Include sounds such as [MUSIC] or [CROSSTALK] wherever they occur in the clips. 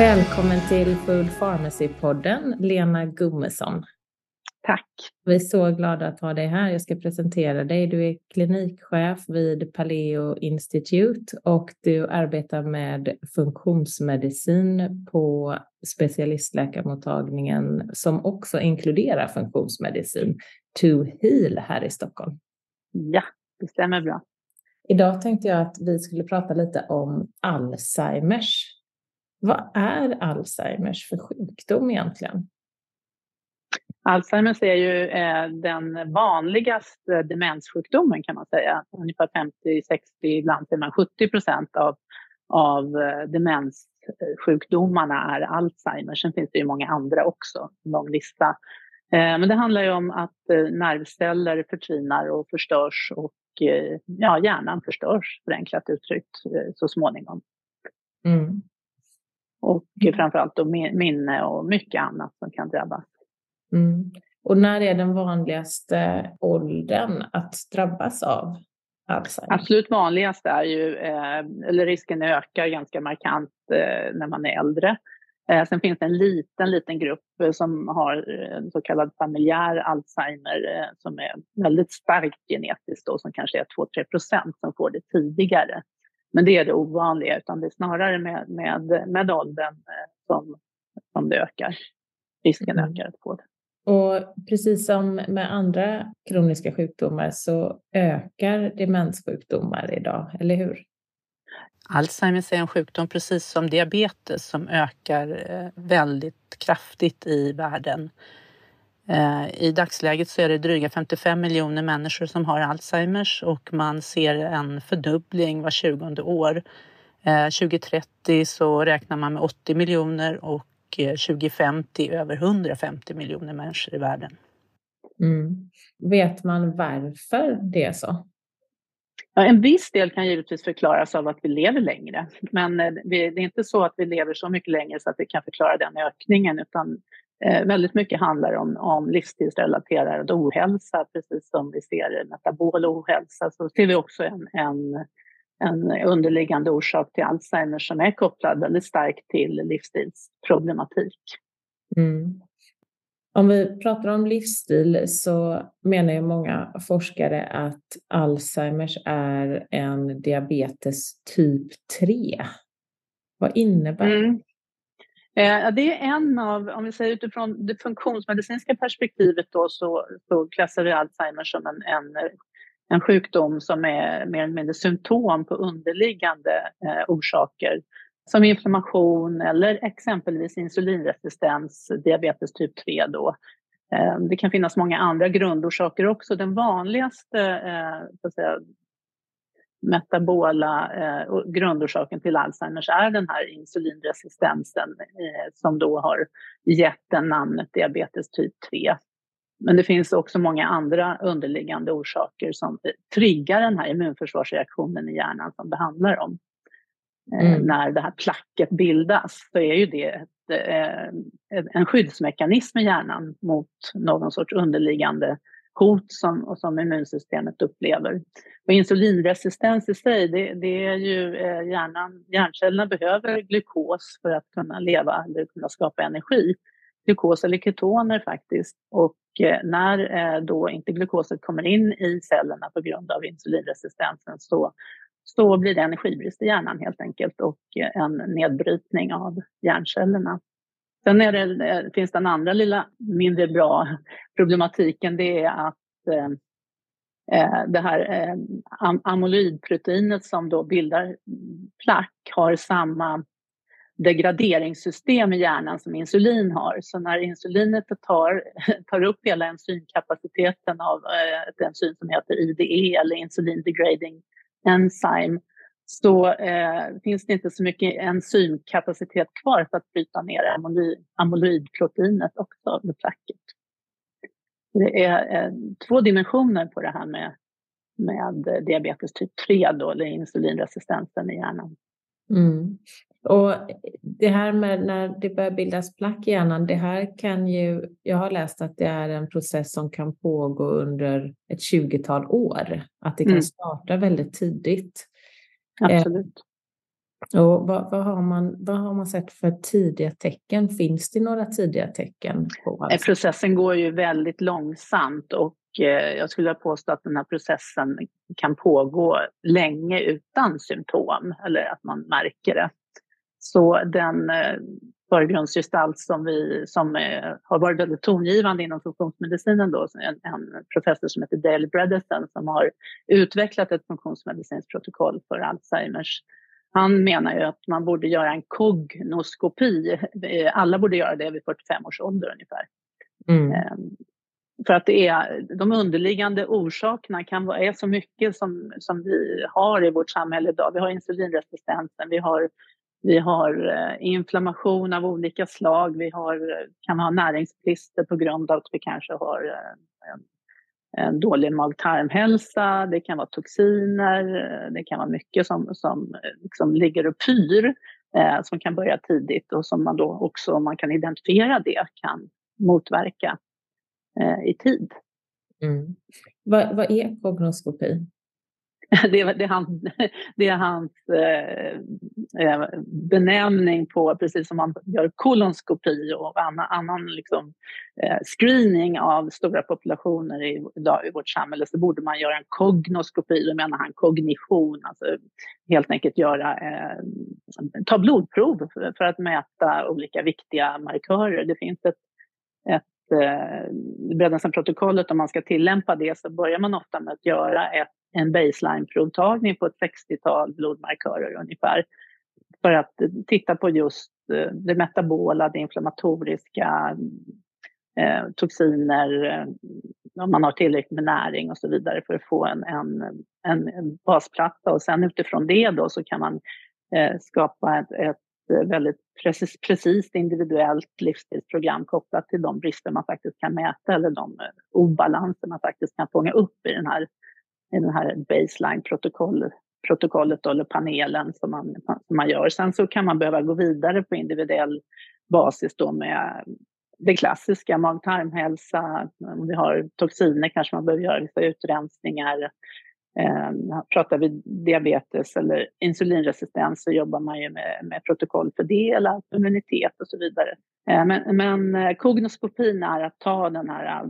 Välkommen till Food Pharmacy-podden, Lena Gummesson. Tack. Vi är så glada att ha dig här. Jag ska presentera dig. Du är klinikchef vid Paleo Institute och du arbetar med funktionsmedicin på specialistläkarmottagningen som också inkluderar funktionsmedicin, To Heal här i Stockholm. Ja, det stämmer bra. Idag tänkte jag att vi skulle prata lite om Alzheimers. Vad är Alzheimers för sjukdom egentligen? Alzheimers är ju eh, den vanligaste demenssjukdomen kan man säga. Ungefär 50, 60, ibland man 70 procent av, av eh, demenssjukdomarna är Alzheimers. Sen finns det ju många andra också, en lång lista. Eh, men det handlar ju om att nervceller förtvinar och förstörs och ja, hjärnan förstörs, förenklat uttryckt, så småningom. Mm. Och framförallt då minne och mycket annat som kan drabbas. Mm. Och när är den vanligaste åldern att drabbas av Alzheimer? Absolut vanligast är ju, eh, eller risken ökar ganska markant eh, när man är äldre. Eh, sen finns det en liten, liten grupp som har så kallad familjär Alzheimer som är väldigt starkt genetiskt då, som kanske är 2-3 procent som får det tidigare. Men det är det ovanliga, utan det är snarare med, med, med åldern som, som det ökar. Risken mm. ökar att få det. Och precis som med andra kroniska sjukdomar så ökar demenssjukdomar idag, eller hur? Alzheimers är en sjukdom precis som diabetes som ökar eh, väldigt kraftigt i världen. Eh, I dagsläget så är det dryga 55 miljoner människor som har Alzheimers och man ser en fördubbling var 20 år. 2030 eh, så räknar man med 80 miljoner och 2050 över 150 miljoner människor i världen. Mm. Vet man varför det är så? Ja, en viss del kan givetvis förklaras av att vi lever längre. Men eh, det är inte så att vi lever så mycket längre så att vi kan förklara den ökningen utan eh, väldigt mycket handlar om, om livsstilsrelaterad ohälsa, precis som vi ser metabol ohälsa. Så ser vi också en, en en underliggande orsak till Alzheimer som är kopplad väldigt starkt till livsstilsproblematik. Mm. Om vi pratar om livsstil så menar ju många forskare att Alzheimers är en diabetes typ 3. Vad innebär det? Mm. Eh, det är en av, om vi säger utifrån det funktionsmedicinska perspektivet då så, så klassar vi Alzheimer som en, en en sjukdom som är mer eller mindre symptom på underliggande eh, orsaker som inflammation eller exempelvis insulinresistens, diabetes typ 3 då. Eh, det kan finnas många andra grundorsaker också. Den vanligaste eh, så att säga, metabola eh, grundorsaken till Alzheimers är den här insulinresistensen eh, som då har gett den namnet diabetes typ 3. Men det finns också många andra underliggande orsaker som triggar den här immunförsvarsreaktionen i hjärnan som det handlar om. Eh, mm. När det här placket bildas så är ju det ett, eh, en skyddsmekanism i hjärnan mot någon sorts underliggande hot som, som immunsystemet upplever. Och insulinresistens i sig, det, det är ju eh, hjärnan, hjärncellerna behöver glukos för att kunna leva eller kunna skapa energi glukos eller ketoner faktiskt. Och eh, när eh, då inte glukoset kommer in i cellerna på grund av insulinresistensen så, så blir det energibrist i hjärnan helt enkelt och eh, en nedbrytning av hjärncellerna. Sen är det, eh, finns den andra lilla mindre bra problematiken, det är att eh, eh det här eh, amyloidproteinet som då bildar plack har samma degraderingssystem i hjärnan som insulin har. Så när insulinet tar, [LAUGHS] tar upp hela enzymkapaciteten av eh, ett enzym som heter IDE eller insulin degrading enzyme så eh, finns det inte så mycket enzymkapacitet kvar för att bryta ner amyloidproteinet också med placket. Det är eh, två dimensioner på det här med, med diabetes typ 3 då, eller insulinresistensen i hjärnan. Mm. Och det här med när det börjar bildas plack i hjärnan, det här kan ju, jag har läst att det är en process som kan pågå under ett 20-tal år, att det kan mm. starta väldigt tidigt. Absolut. Eh, och vad, vad, har man, vad har man sett för tidiga tecken? Finns det några tidiga tecken? På alltså? Processen går ju väldigt långsamt och eh, jag skulle påstå att den här processen kan pågå länge utan symptom eller att man märker det. Så den eh, förgrundsgestalt som, vi, som eh, har varit väldigt tongivande inom funktionsmedicinen, då, en, en professor som heter Dale Bredesen som har utvecklat ett funktionsmedicinskt protokoll för Alzheimers. Han menar ju att man borde göra en kognoskopi. Eh, alla borde göra det vid 45 års ålder ungefär. Mm. Ehm, för att det är, de underliggande orsakerna kan vara, är så mycket som, som vi har i vårt samhälle idag. Vi har insulinresistensen, vi har vi har eh, inflammation av olika slag. Vi har, eh, kan ha näringsbrister på grund av att vi kanske har eh, en, en dålig mag-tarmhälsa. Det kan vara toxiner. Det kan vara mycket som, som liksom ligger och pyr eh, som kan börja tidigt och som man då också, om man kan identifiera det, kan motverka eh, i tid. Mm. Vad, vad är kognoskopi? [LAUGHS] det, är, det, är han, det är hans [LAUGHS] eh, eh, benämning på, precis som man gör kolonskopi och annan, annan liksom, eh, screening av stora populationer i, idag, i vårt samhälle, så borde man göra en kognoskopi, då menar han kognition, alltså helt enkelt göra, eh, ta blodprov för, för, att mäta olika viktiga markörer. Det finns ett, ett eh, Breddensen-protokollet, om man ska tillämpa det, så börjar man ofta med att göra ett en baseline-provtagning på ett 60-tal blodmarkörer ungefär. För att eh, titta på just eh, det metabola, det inflammatoriska, eh, toxiner, eh, om man har tillräckligt med näring och så vidare för att få en, en, en, basplatta. Och sen utifrån det då så kan man eh, skapa ett, ett väldigt precis, precis individuellt livsstilsprogram kopplat till de brister man faktiskt kan mäta eller de obalanser man faktiskt kan fånga upp i den här i den här baseline-protokollet protokollet eller panelen som man, som man gör. Sen så kan man behöva gå vidare på individuell basis då med det klassiska, mag-tarmhälsa, om vi har toxiner kanske man behöver göra vissa utrensningar. Eh, pratar vi diabetes eller insulinresistens så jobbar man ju med, med protokoll för det, eller immunitet och så vidare. Eh, men, men eh, kognoskopin är att ta den här eh,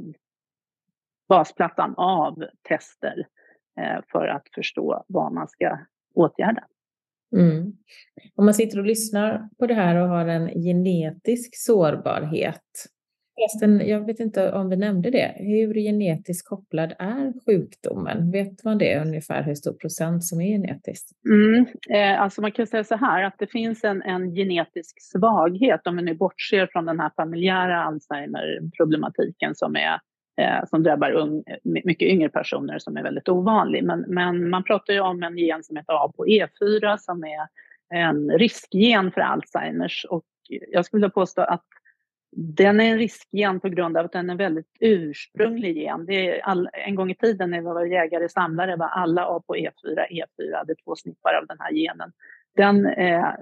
basplattan av tester Eh, för att förstå vad man ska åtgärda. Mm. Om man sitter och lyssnar på det här och har en genetisk sårbarhet. Förresten, jag vet inte om vi nämnde det. Hur genetiskt kopplad är sjukdomen? Vet man det ungefär hur stor procent som är genetiskt? Mm. Eh, alltså man kan säga så här att det finns en, en genetisk svaghet om vi nu bortser från den här familjära Alzheimer-problematiken som är eh, som drabbar ung, mycket yngre personer som är väldigt ovanlig. Men, men man pratar ju om en gen som heter ApoE4 som är en riskgen för Alzheimers och jag skulle vilja påstå att den är en riskgen på grund av att den är en väldigt ursprunglig gen. Det är all, en gång i tiden när vi var jägare och samlare var alla ApoE4, E4 e hade två snippar av den här genen. Den är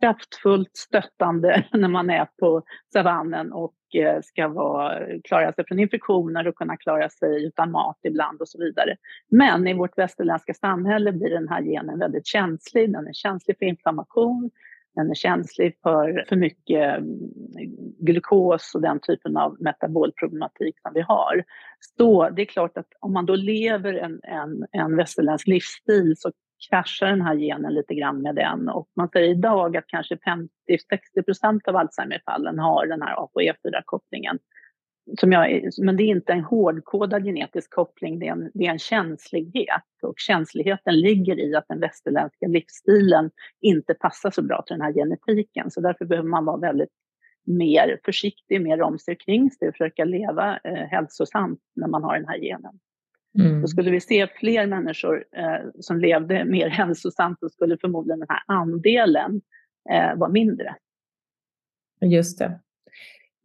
kraftfullt stöttande [LAUGHS] när man är på savannen och Eh, ska vara, klara sig från infektioner och kunna klara sig utan mat ibland och så vidare. Men i vårt västerländska samhälle blir den här genen väldigt känslig. Den är känslig för inflammation, den är känslig för för mycket mm, glukos och den typen av metabolproblematik som vi har. Så det är klart att om man då lever en, en, en västerländsk livsstil så kraschar den här genen lite grann med den. Och man säger idag att kanske 50-60 procent av Alzheimerfallen har den här ApoE4-kopplingen. som jag, men det är inte en hårdkodad genetisk koppling, det är, en, det är en känslighet. Och känsligheten ligger i att den västerländska livsstilen inte passar så bra till den här genetiken. Så därför behöver man vara väldigt mer försiktig, mer om sig kring sig och försöka leva eh, hälsosamt när man har den här genen. Mm. Så skulle vi se fler människor eh, som levde mer hälsosamt så skulle förmodligen den här andelen eh, vara mindre. Just det.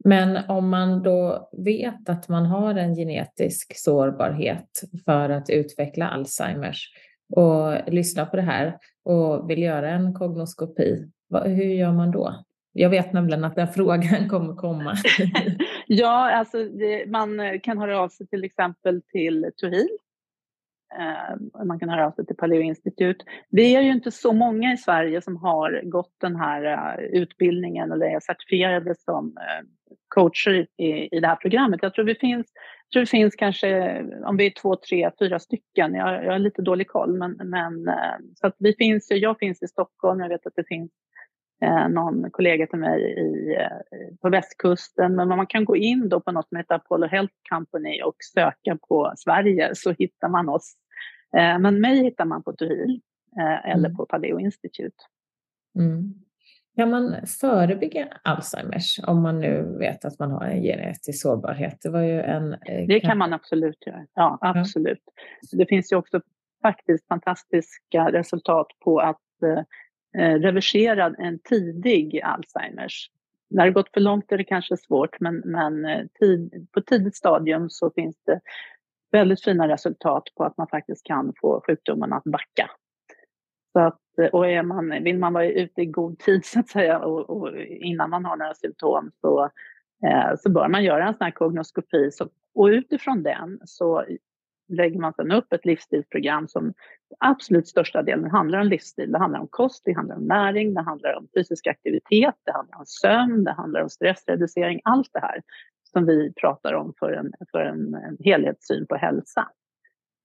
Men om man då vet att man har en genetisk sårbarhet för att utveckla Alzheimers och lyssnar på det här och vill göra en kognoskopi, hur gör man då? Jag vet nämligen att den [LAUGHS] frågan kommer komma ja, alltså det, man eh, kan höra av sig till exempel till Tuhil. Eh, man kan höra av sig till Paleo Institut. Vi är ju inte så många i Sverige som har gått den här uh, utbildningen eller är certifierade som uh, coacher i, i det här programmet. Jag tror vi finns, tror det finns kanske, om vi är två, tre, fyra stycken, jag, jag har lite dålig koll, men, men så att vi finns, jag finns i Stockholm, jag vet att det finns någon kollega till mig i, eh, på västkusten. Men man kan gå in då på något som heter Apollo Health Company och söka på Sverige så hittar man oss. Eh, men mig hittar man på Tuhil eh, eller mm. på Paleo Institute. Mm. Kan man förebygga Alzheimers om man nu vet att man har en genetisk sårbarhet? Det, var ju en, eh, det kan man absolut göra. Ja, absolut. Det finns ju också faktiskt fantastiska resultat på att Eh, reverserad än en tidig Alzheimers. När det gått för långt är det kanske svårt, men, men eh, tid, på tidigt stadium så finns det väldigt fina resultat på att man faktiskt kan få sjukdomen att backa. Så att, eh, och är man, vill man vara ute i god tid så att säga och, och innan man har några symptom så, eh, så bör man göra en sån här kognoskopi. Så, och utifrån den så lägger man sedan upp ett livsstilsprogram som absolut största delen handlar om livsstil. Det handlar om kost, det handlar om näring, det handlar om fysisk aktivitet, det handlar om sömn, det handlar om stressreducering. Allt det här som vi pratar om för en, för en, en helhetssyn på hälsa.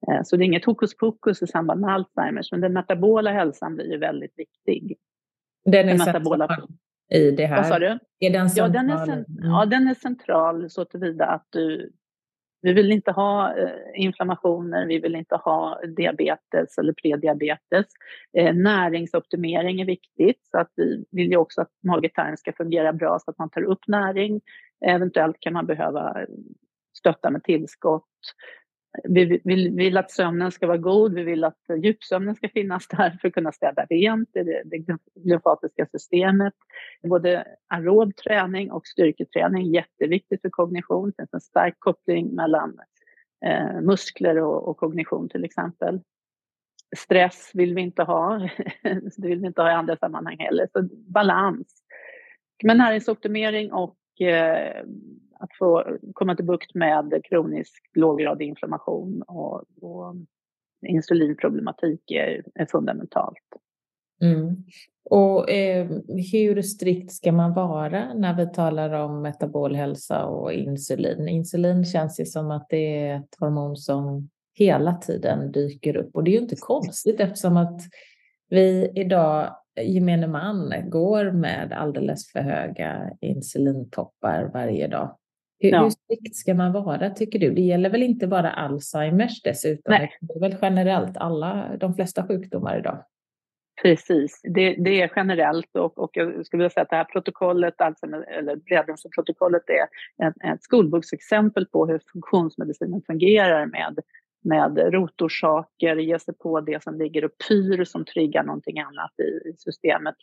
Eh, så det är inget hokus pokus i samband med Alzheimers, men den metabola hälsan blir ju väldigt viktig. Den är den metabola... i det här? Vad sa du? Är den Ja, den är, cent... ja, den är central så tillvida att du vi vill inte ha eh, inflammationer, vi vill inte ha diabetes eller prediabetes. Eh, näringsoptimering är viktigt, så att vi vill ju också att magetarmen ska fungera bra så att man tar upp näring. Eventuellt kan man behöva stötta med tillskott. Vi vill, vill, att sömnen ska vara god, vi vill att djupsömnen ska finnas där för att kunna städa rent det, det glymfatiska systemet. Både aerob träning och styrketräning är jätteviktigt för kognition. Det finns en stark koppling mellan eh, muskler och, och, kognition till exempel. Stress vill vi inte ha, [LAUGHS] det vill vi inte ha i andra sammanhang heller. Så balans. Men näringsoptimering och eh, att få komma till bukt med kronisk låggradig inflammation och, och insulinproblematik är, är fundamentalt. Mm. Och eh, hur strikt ska man vara när vi talar om metabolhälsa och insulin? Insulin känns ju som att det är ett hormon som hela tiden dyker upp och det är ju inte konstigt eftersom att vi idag gemene man går med alldeles för höga insulintoppar varje dag. Hur, ja. hur strikt ska man vara tycker du? Det gäller väl inte bara Alzheimers dessutom? Nej. Det är väl generellt alla, de flesta sjukdomar idag? Precis, det, det, är generellt och, och jag skulle vilja säga att det här protokollet, alltså, eller Breddenprotokollet är ett, ett skolboksexempel på hur funktionsmedicinen fungerar med med rotorsaker, ge sig på det som ligger och pyr som triggar någonting annat i, i systemet.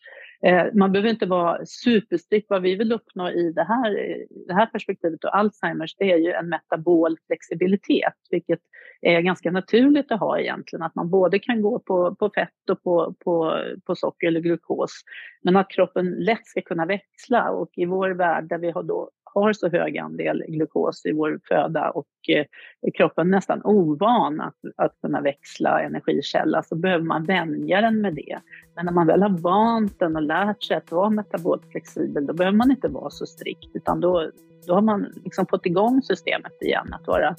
Eh, man behöver inte vara superstrikt. Vad vi vill uppnå i det här, det här perspektivet och Alzheimers, det är ju en metabol flexibilitet, vilket är ganska naturligt att ha egentligen. Att man både kan gå på, på fett och på, på, på socker eller glukos, men att kroppen lätt ska kunna växla. Och i vår värld där vi har då har så hög andel glukos i vår föda och eh, är kroppen nästan ovan att, att kunna växla energikälla så behöver man vänja den med det. Men när man väl har vant den och lärt sig att vara metabolt flexibel då behöver man inte vara så strikt utan då, då har man liksom fått igång systemet igen att vara,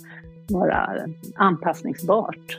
vara anpassningsbart.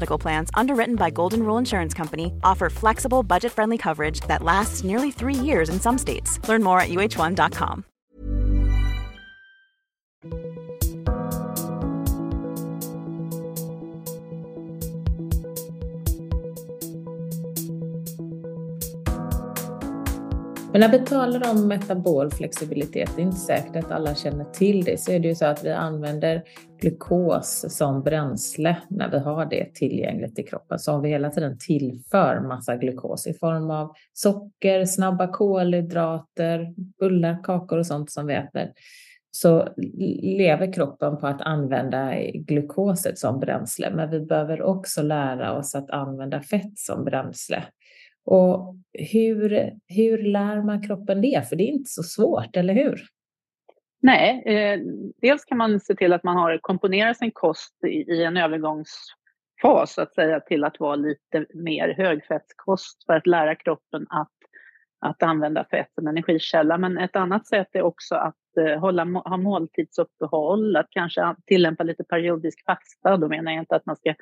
Medical Plans, underwritten by Golden Rule Insurance Company, offer flexible, budget friendly coverage that lasts nearly three years in some states. Learn more at uh1.com. Men när vi talar om metabol flexibilitet, det är inte säkert att alla känner till det, så är det ju så att vi använder glukos som bränsle när vi har det tillgängligt i kroppen. Så om vi hela tiden tillför massa glukos i form av socker, snabba kolhydrater, bullar, kakor och sånt som vi äter, så lever kroppen på att använda glukoset som bränsle. Men vi behöver också lära oss att använda fett som bränsle. Och hur, hur lär man kroppen det? För det är inte så svårt, eller hur? Nej, eh, dels kan man se till att man har komponerat sin kost i, i en övergångsfas så att säga till att vara lite mer högfettskost för att lära kroppen att, att använda fett som energikälla. Men ett annat sätt är också att eh, hålla, ha måltidsuppehåll, att kanske tillämpa lite periodisk fasta. Då menar jag inte att man ska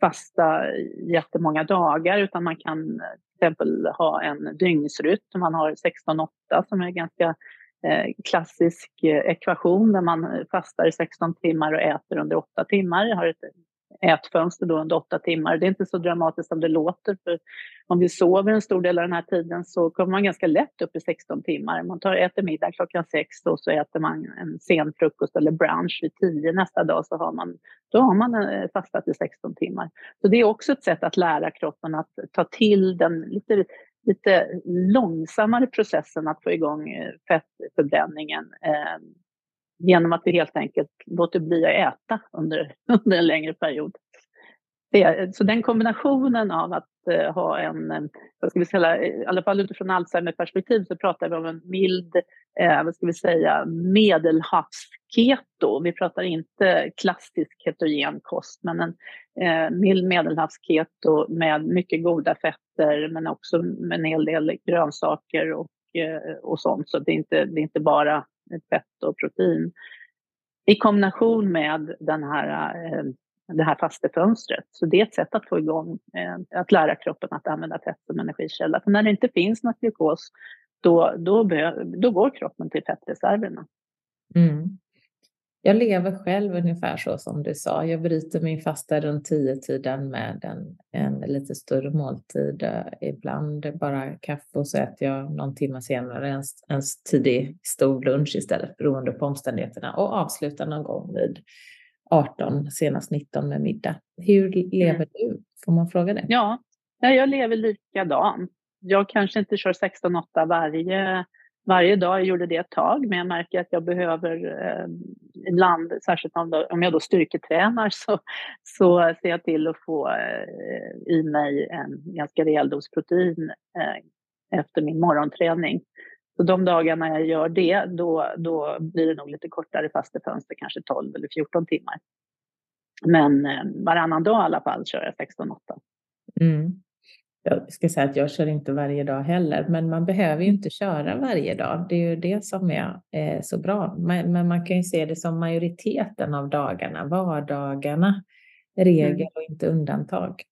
fasta jättemånga dagar utan man kan eh, exempel ha en dygnsrytm. Man har 16-8 som är en ganska eh, klassisk eh, ekvation där man fastar i 16 timmar och äter under 8 timmar. Har ett ätfönster då under åtta timmar. Det är inte så dramatiskt som det låter. För om vi sover en stor del av den här tiden så kommer man ganska lätt upp i 16 timmar. Man tar, äter middag klockan sex och så äter man en sen frukost eller brunch vid tio. nästa dag så har man, då har man eh, fastat i 16 timmar. Så det är också ett sätt att lära kroppen att ta till den lite lite långsammare processen att få igång eh, fettförbränningen eh, genom att vi helt enkelt låter bli att äta under, [LAUGHS] under en längre period. Det, så den kombinationen av att uh, ha en, eh, vad ska vi säga, i alla fall utifrån Alzheimer-perspektiv så pratar vi om en mild, uh, vad ska vi säga, medelhavsketo. Vi pratar inte klassisk ketogen kost, men en uh, mild medelhavsketo med mycket goda fetter, men också med en hel del grönsaker och, och sånt. Så det är inte, det är inte bara fett och protein i kombination med den här, eh, det här fastefönstret. Så det är ett sätt att få igång, eh, att lära kroppen att använda fett som energikälla. För när det inte finns något glukos, då, då, då går kroppen till fettreserverna. Mm. Jag lever själv ungefär så som du sa. Jag bryter min fasta runt tiden med en, en lite större måltid. Ibland bara kaffe och så äter jag någon timme senare en, en tidig stor lunch istället beroende på omständigheterna och avslutar någon gång vid 18, senast 19 med middag. Hur lever mm. du? Får man fråga det? Ja, jag lever likadant. Jag kanske inte kör 16-8 varje varje dag. Jag gjorde det ett tag, men jag märker att jag behöver eh, ibland, särskilt om, då, om jag då styrketränar, så, så ser jag till att få eh, i mig en ganska rejäl dos protein eh, efter min morgonträning. Så de dagarna jag gör det, då, då blir det nog lite kortare fastefönster, kanske 12 eller 14 timmar. Men eh, varannan dag i alla fall kör jag 16-8. Mm jag ska säga att jag kör inte varje dag heller, men man behöver ju inte köra varje dag. Det är ju det som är eh, så bra. Men, men, man kan ju se det som majoriteten av dagarna, vardagarna, regel mm. och inte undantag.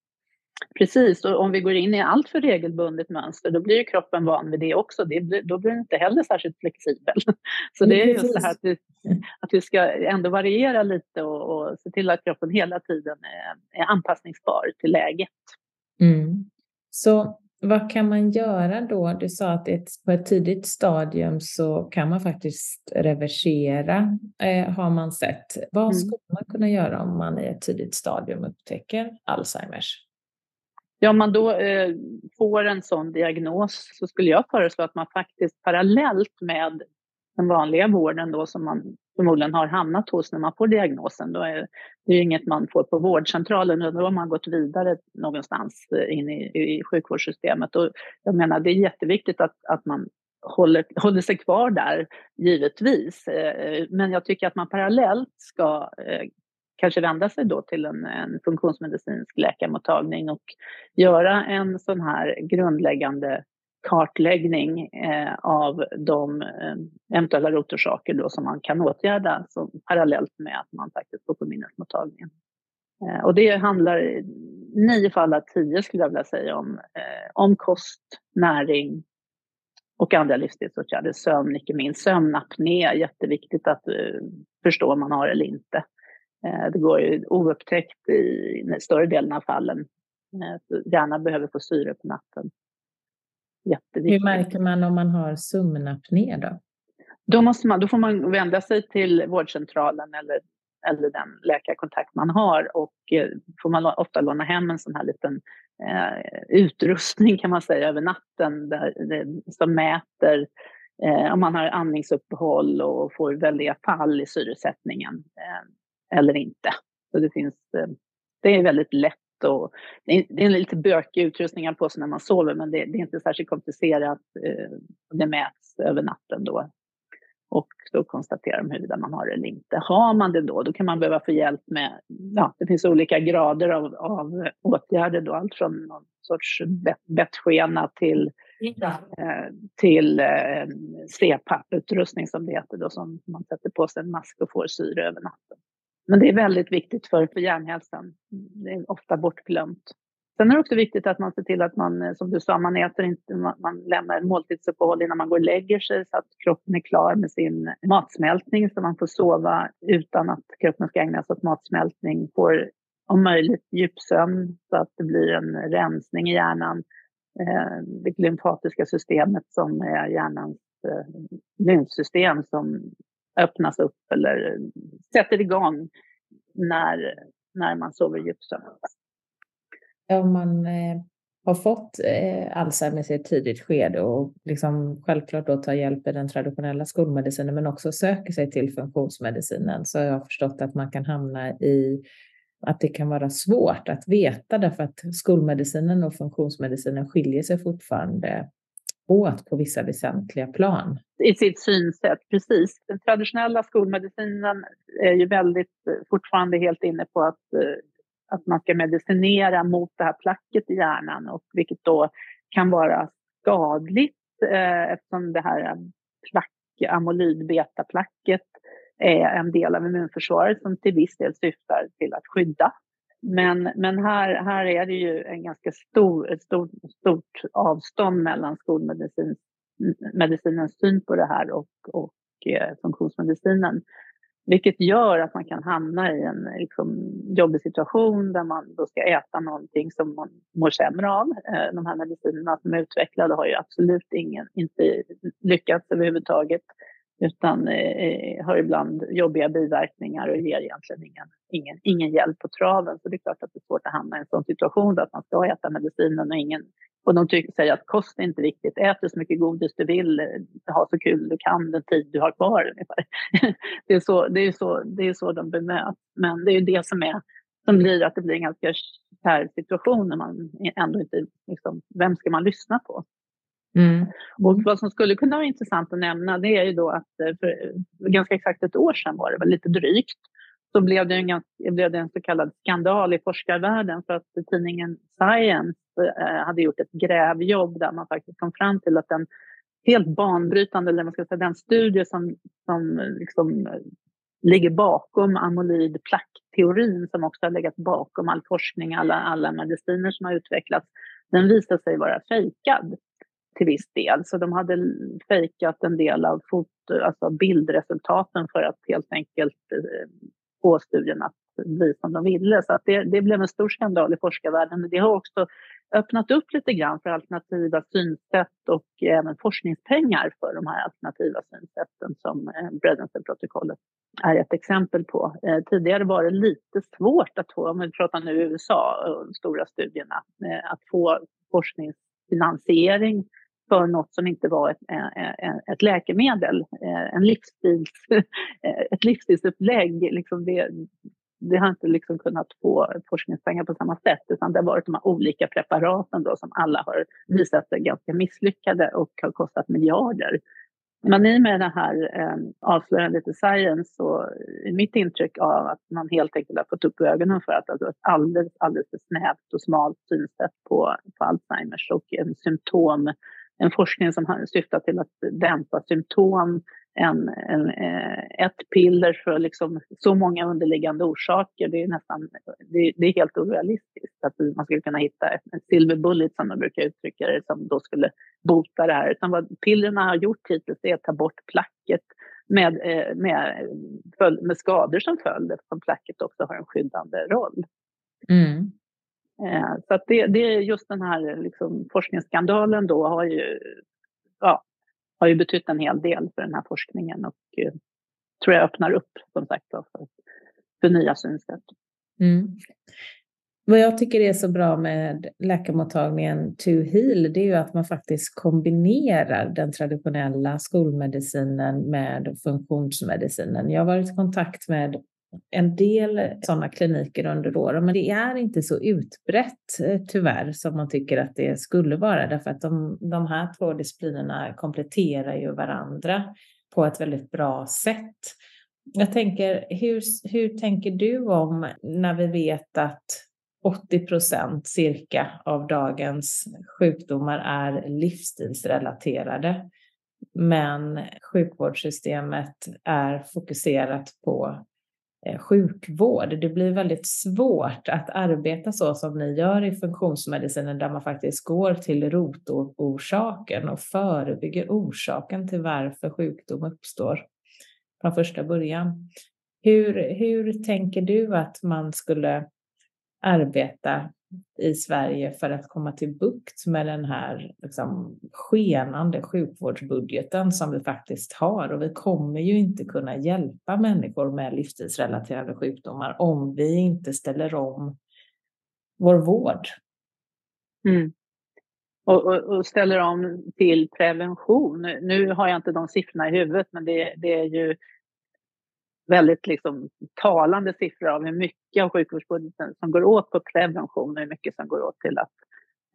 Precis, och om vi går in i allt för regelbundet mönster, då blir ju kroppen van vid det också. Det blir, då blir den inte heller särskilt flexibel. [LAUGHS] Så det är just det här att vi, att vi ska ändå variera lite och, och se till att kroppen hela tiden är, är anpassningsbar till läget. Mm. Så vad kan man göra då? Du sa att ett, på ett tidigt stadium så kan man faktiskt reversera, eh, har man sett. Vad mm. skulle man kunna göra om man i ett tidigt stadium upptäcker Alzheimers? Ja, om man då eh, får en sån diagnos så skulle jag föreslå att man faktiskt parallellt med den vanliga vården då som man förmodligen har hamnat hos när man får diagnosen. Då är det är inget man får på vårdcentralen, utan då har man gått vidare någonstans eh, in i, i sjukvårdssystemet. Och jag menar, det är jätteviktigt att, att man håller, håller sig kvar där, givetvis. Eh, men jag tycker att man parallellt ska eh, kanske vända sig då till en, en funktionsmedicinsk läkarmottagning och göra en sån här grundläggande kartläggning eh, av de eh, eventuella rotorsaker då som man kan åtgärda som, parallellt med att man faktiskt går på minnesmottagningen. Eh, och det handlar i nio fall av tio skulle jag vilja säga om, eh, om kost, näring och andra livsstilsåtgärder. Sömn, icke minst. Sömnapné, jätteviktigt att eh, förstå om man har eller inte. Eh, det går ju oupptäckt i större delen av fallen. Eh, Hjärnan behöver få syre på natten. Jätteviktigt. Hur märker man om man har sömnapné då? Då, måste man, då får man vända sig till vårdcentralen eller, eller den läkarkontakt man har och eh, får man ofta låna hem en sån här liten eh, utrustning kan man säga över natten där, som mäter eh, om man har andningsuppehåll och får väldiga fall i syresättningen eh, eller inte. Så det, finns, eh, det är väldigt lätt och det är, en lite bökig utrustning på sig när man sover men det, det är inte särskilt komplicerat. Eh, det mäts över natten då och då konstaterar de huruvida man har det eller inte. Har man det då, då kan man behöva få hjälp med, ja, det finns olika grader av, av åtgärder då, allt från någon sorts bettskena till, eh, till eh, CPAP-utrustning som det heter då, som man sätter på sig en mask och får syre över natten. Men det är väldigt viktigt för, för hjärnhälsan. Det är ofta bortglömt. Sen är det också viktigt att man ser till att man, eh, som du sa, man äter inte, man lämnar måltidsuppehåll innan man går och lägger sig så att kroppen är klar med sin matsmältning så man får sova utan att kroppen ska ägna sig åt matsmältning. Får om möjligt djupsömn så att det blir en rensning i hjärnan. Eh, det lymfatiska systemet som är hjärnans eh, lymfsystem som öppnas upp eller sätter igång när, när man sover djupsömn om man eh, har fått eh, Alzheimers i ett tidigt skede och liksom självklart då tar hjälp i den traditionella skolmedicinen men också söker sig till funktionsmedicinen så har jag förstått att man kan hamna i att det kan vara svårt att veta därför att skolmedicinen och funktionsmedicinen skiljer sig fortfarande åt på vissa väsentliga plan. I sitt synsätt, precis. Den traditionella skolmedicinen är ju väldigt eh, fortfarande helt inne på att eh, att man ska medicinera mot det här placket i hjärnan och vilket då kan vara skadligt eh, eftersom det här eh, plack, amolydbetaplacket, är en del av immunförsvaret som till viss del syftar till att skydda. Men, men här, här är det ju en ganska stor, ett stort, stort avstånd mellan skolmedicinens syn på det här och, och eh, funktionsmedicinen. Vilket gör att man kan hamna i en liksom, jobbig situation där man då ska äta någonting som man mår sämre av. Eh, de här medicinerna som är utvecklade har ju absolut ingen, inte lyckats överhuvudtaget utan eh, har ibland jobbiga biverkningar och ger egentligen ingen, ingen, ingen hjälp på traven. Så det är klart att det är svårt att hamna i en sån situation att man ska äta medicinen och ingen och de tycker, säger att kost är inte viktigt. Ät så mycket godis du vill, eh, ha så kul du kan den tid du har kvar. Ungefär. [LAUGHS] Det, är så, det, är så, det är så de bemöts. Men det är det som, är, som blir att det blir en ganska kär situation när man ändå inte... Liksom, vem ska man lyssna på? Mm. Och vad som skulle kunna vara intressant att nämna det är ju då att eh, för eh, ganska exakt ett år sedan var det väl lite drygt så blev det, en, blev det en så kallad skandal i forskarvärlden för att tidningen Science eh, hade gjort ett grävjobb där man faktiskt kom fram till att den helt banbrytande, eller man ska säga den studie som, som liksom ligger bakom amyloid plack-teorin som också har legat bakom all forskning, alla, alla mediciner som har utvecklats, den visar sig vara fejkad till viss del. Så de hade fejkat en del av foto, alltså bildresultaten för att helt enkelt eh, få studien att bli som de ville. Så att det, det blev en stor skandal i forskarvärlden. Det har också öppnat upp lite grann för alternativa synsätt och även forskningspengar för de här alternativa synsätten som eh, Bredensen-protokollet är ett exempel på. Eh, tidigare var det lite svårt att få, om vi pratar nu USA och de stora studierna, att få forskningsfinansiering för något som inte var ett, eh, eh, ett läkemedel, eh, en livsstils, [LAUGHS] ett livsstilsupplägg. Liksom det, det har inte liksom kunnat få forskningspengar på samma sätt utan det har varit de här olika preparaten då som alla har visat sig ganska misslyckade och har kostat miljarder. Men i med det här eh, avslöjandet i science så är mitt intryck av att man helt enkelt har fått upp ögonen för att alltså ett alldeles, alldeles för snävt och smalt synsätt på, på Alzheimers och en symptom, en forskning som syftar till att dämpa symptom en, en, eh, ett piller för liksom så många underliggande orsaker. Det är nästan det, det är helt orealistiskt att man skulle kunna hitta en silver bullet som man brukar uttrycka det som då skulle bota det här. Utan vad pillerna har gjort hittills är att ta bort placket med, eh, med, eh, med skador som följd eftersom placket också har en skyddande roll. Mm. Eh, så att det, det är just den här liksom, forskningsskandalen då har ju ja, har ju betytt en hel del för den här forskningen och eh, tror jag öppnar upp som sagt för, för nya synsätt. Mm. Vad jag tycker är så bra med läkarmottagningen To Heal, det är ju att man faktiskt kombinerar den traditionella skolmedicinen med funktionsmedicinen. Jag har varit i kontakt med en del sådana kliniker under åren, men det är inte så utbrett eh, tyvärr som man tycker att det skulle vara, därför att de, de här två disciplinerna kompletterar ju varandra på ett väldigt bra sätt. Jag tänker, hur, hur tänker du om när vi vet att 80 procent cirka av dagens sjukdomar är livsstilsrelaterade, men sjukvårdssystemet är fokuserat på Eh, sjukvård. Det blir väldigt svårt att arbeta så som ni gör i funktionsmedicinen där man faktiskt går till rotorsaken och förebygger orsaken till varför sjukdom uppstår från första början. Hur, hur tänker du att man skulle arbeta i Sverige för att komma till bukt med den här liksom, skenande sjukvårdsbudgeten som vi faktiskt har. Och vi kommer ju inte kunna hjälpa människor med livsstilsrelaterade sjukdomar om vi inte ställer om vår vård. Mm. Och, och, och, ställer om till prevention. Nu har jag inte de siffrorna i huvudet, men det, det är ju väldigt liksom, talande siffror av hur mycket av sjukvårdsbudgeten som går åt på prevention och hur mycket som går åt till att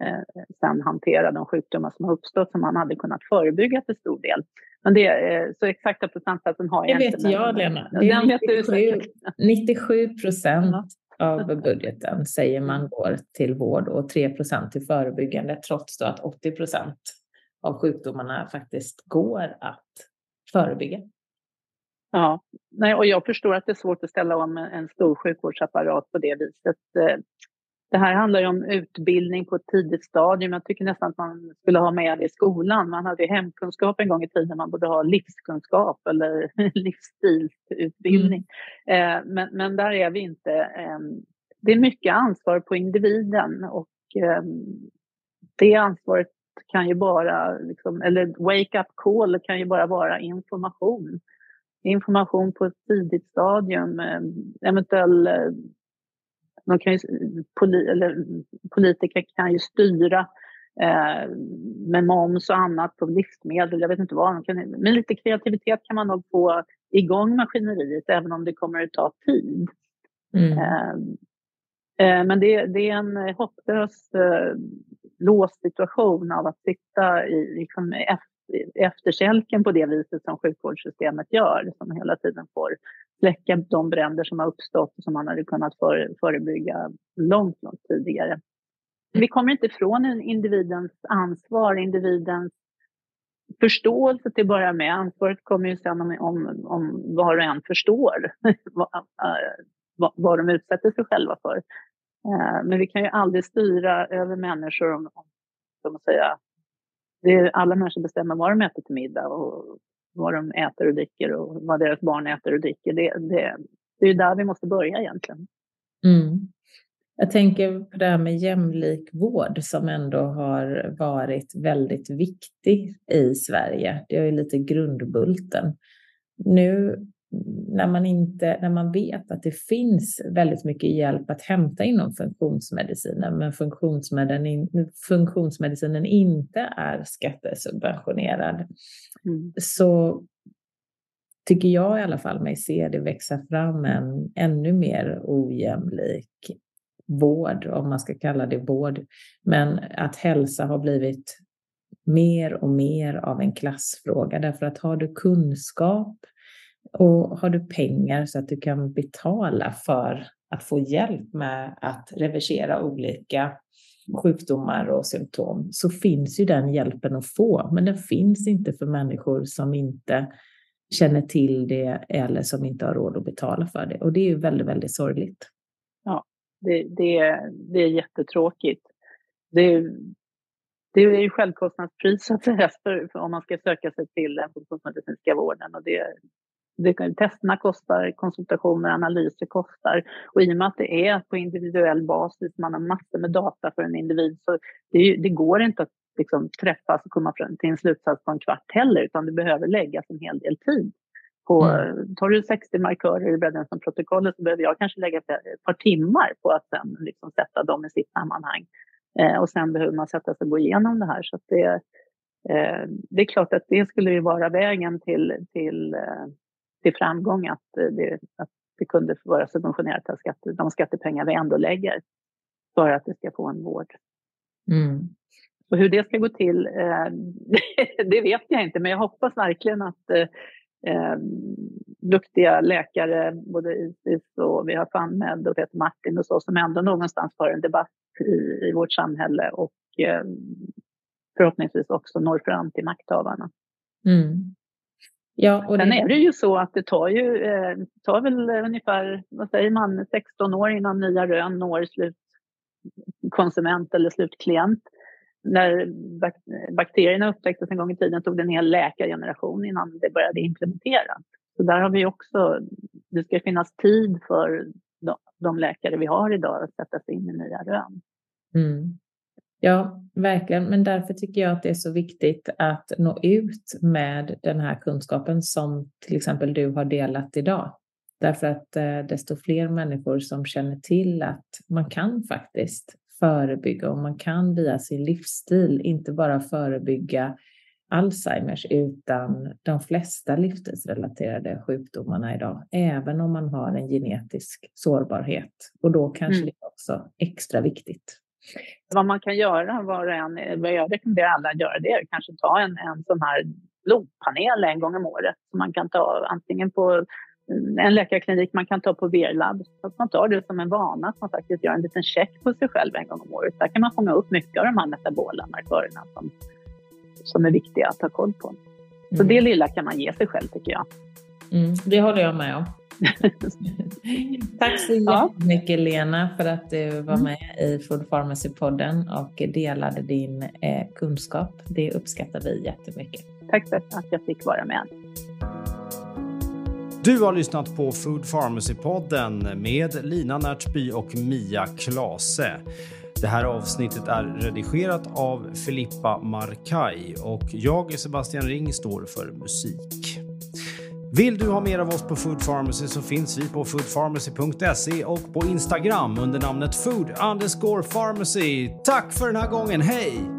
eh, sen hantera de sjukdomar som har uppstått som man hade kunnat förebygga till stor del. Men det, eh, så exakta procentsatsen har jag det inte. Det vet jag, Lena. Det är 97, 97 procent av budgeten säger man går till vård och 3 procent till förebyggande, trots att 80 procent av sjukdomarna faktiskt går att förebygga. Ja, nej, och jag förstår att det är svårt att ställa om en stor sjukvårdsapparat på det viset. Eh, det här handlar ju om utbildning på ett tidigt stadium. Jag tycker nästan att man skulle ha med det i skolan. Man hade ju hemkunskap en gång i tiden, man borde ha livskunskap eller [LAUGHS] livsstilsutbildning. Mm. Men, men där är vi inte. Ehm, det är mycket ansvar på individen och ehm, det ansvaret kan ju bara, liksom, eller wake up call kan ju bara vara information information på ett tidigt stadium, eh, eventuell eh, de kan ju, politiker kan ju styra eh, med moms och annat på livsmedel. Jag vet inte vad. Kan, med lite kreativitet kan man nog få igång maskineriet även om det kommer att ta tid. Mm. Eh, eh, men det, det, är en hopplös eh, låst situation av att sitta i, liksom, efterkälken på det viset som sjukvårdssystemet gör, som hela tiden får släcka de bränder som har uppstått och som man hade kunnat förebygga långt, långt tidigare. Vi kommer inte ifrån individens ansvar, individens förståelse till att börja med. Ansvaret kommer ju sen om, om, om var och en förstår [LAUGHS] eh, vad, vad, de utsätter sig själva för. Eh, men vi kan ju aldrig styra över människor om, om att säga, det är, alla människor bestämmer vad de äter till middag och vad de äter och dricker och vad deras barn äter och dricker. Det, det, det är där vi måste börja egentligen. Mm. Jag tänker på det här med jämlik vård som ändå har varit väldigt viktig i Sverige. Det är ju lite grundbulten. Nu när man, inte, när man vet att det finns väldigt mycket hjälp att hämta inom funktionsmedicinen, men funktionsmedicinen, funktionsmedicinen inte är skattesubventionerad, mm. så tycker jag i alla fall mig se det växa fram en ännu mer ojämlik vård, om man ska kalla det vård. Men att hälsa har blivit mer och mer av en klassfråga därför att har du kunskap och har du pengar så att du kan betala för att få hjälp med att reversera olika sjukdomar och symptom så finns ju den hjälpen att få. Men den finns inte för människor som inte känner till det eller som inte har råd att betala för det. Och det är ju väldigt, väldigt sorgligt. Ja, det, det, det är jättetråkigt. Det, det är ju självkostnadspris [LAUGHS] så alltså, att säga, för, för om man ska söka sig till den funktionsmedicinska vården. Och det, det, testerna kostar, konsultationer, analyser kostar. Och i och med att det är på individuell basis, man har massor med data för en individ, så det, det går inte att liksom träffas och komma fram till en slutsats på en kvart heller, utan det behöver läggas en hel del tid. På, mm. Tar du 60 markörer i Breddenson-protokollet så behöver jag kanske lägga ett par timmar på att sen liksom sätta dem i sitt sammanhang. Eh, och sen behöver man sätta sig och gå igenom det här. Så det, eh, det är klart att det skulle ju vara vägen till, till, eh, till framgång att det, att det kunde vara subventionerat av skatte, de skattepengar vi ändå lägger för att det ska få en vård. Mm. Och hur det ska gå till, eh, [LAUGHS] det vet jag inte, men jag hoppas verkligen att eh, eh duktiga läkare, både Isis och vi har FANMED och Peter Martin och så, som ändå någonstans för en debatt i, i vårt samhälle och eh, förhoppningsvis också når fram till makthavarna. Mm. Ja, och Sen det... är det ju så att det tar ju eh, tar väl ungefär, vad säger man, 16 år innan nya rön når slutkonsument eller slutklient när bakterierna upptäcktes en gång i tiden tog det en hel läkargeneration innan det började implementeras. Så där har vi också, det ska finnas tid för de, läkare vi har idag att sätta sig in i nya rön. Mm. Ja, verkligen. Men därför tycker jag att det är så viktigt att nå ut med den här kunskapen som till exempel du har delat idag. Därför att eh, desto fler människor som känner till att man kan faktiskt förebygga och man kan via sin livsstil inte bara förebygga Alzheimers utan de flesta livsstilsrelaterade sjukdomarna idag, även om man har en genetisk sårbarhet. Och då kanske mm. det är också extra viktigt. Vad man kan göra, var och en, vad jag rekommenderar alla att göra, det är kanske ta en, en sån här blodpanel en gång om året som man kan ta antingen på en läkarklinik man kan ta på VR-labb. Att man tar det som en vana, att man faktiskt gör en liten check på sig själv en gång om året. Där kan man fånga upp mycket av de här metabola markörerna som, som är viktiga att ha koll på. Så mm. det lilla kan man ge sig själv tycker jag. Mm, det håller jag med om. [LAUGHS] Tack så jättemycket ja. Lena för att du var mm. med i Food Pharmacy-podden och delade din eh, kunskap. Det uppskattar vi jättemycket. Tack för att jag fick vara med. Du har lyssnat på Food Pharmacy-podden med Lina Närtby och Mia Klase. Det här avsnittet är redigerat av Filippa Markaj och jag, Sebastian Ring, står för musik. Vill du ha mer av oss på Food Pharmacy så finns vi på foodpharmacy.se och på Instagram under namnet food underscore pharmacy. Tack för den här gången, hej!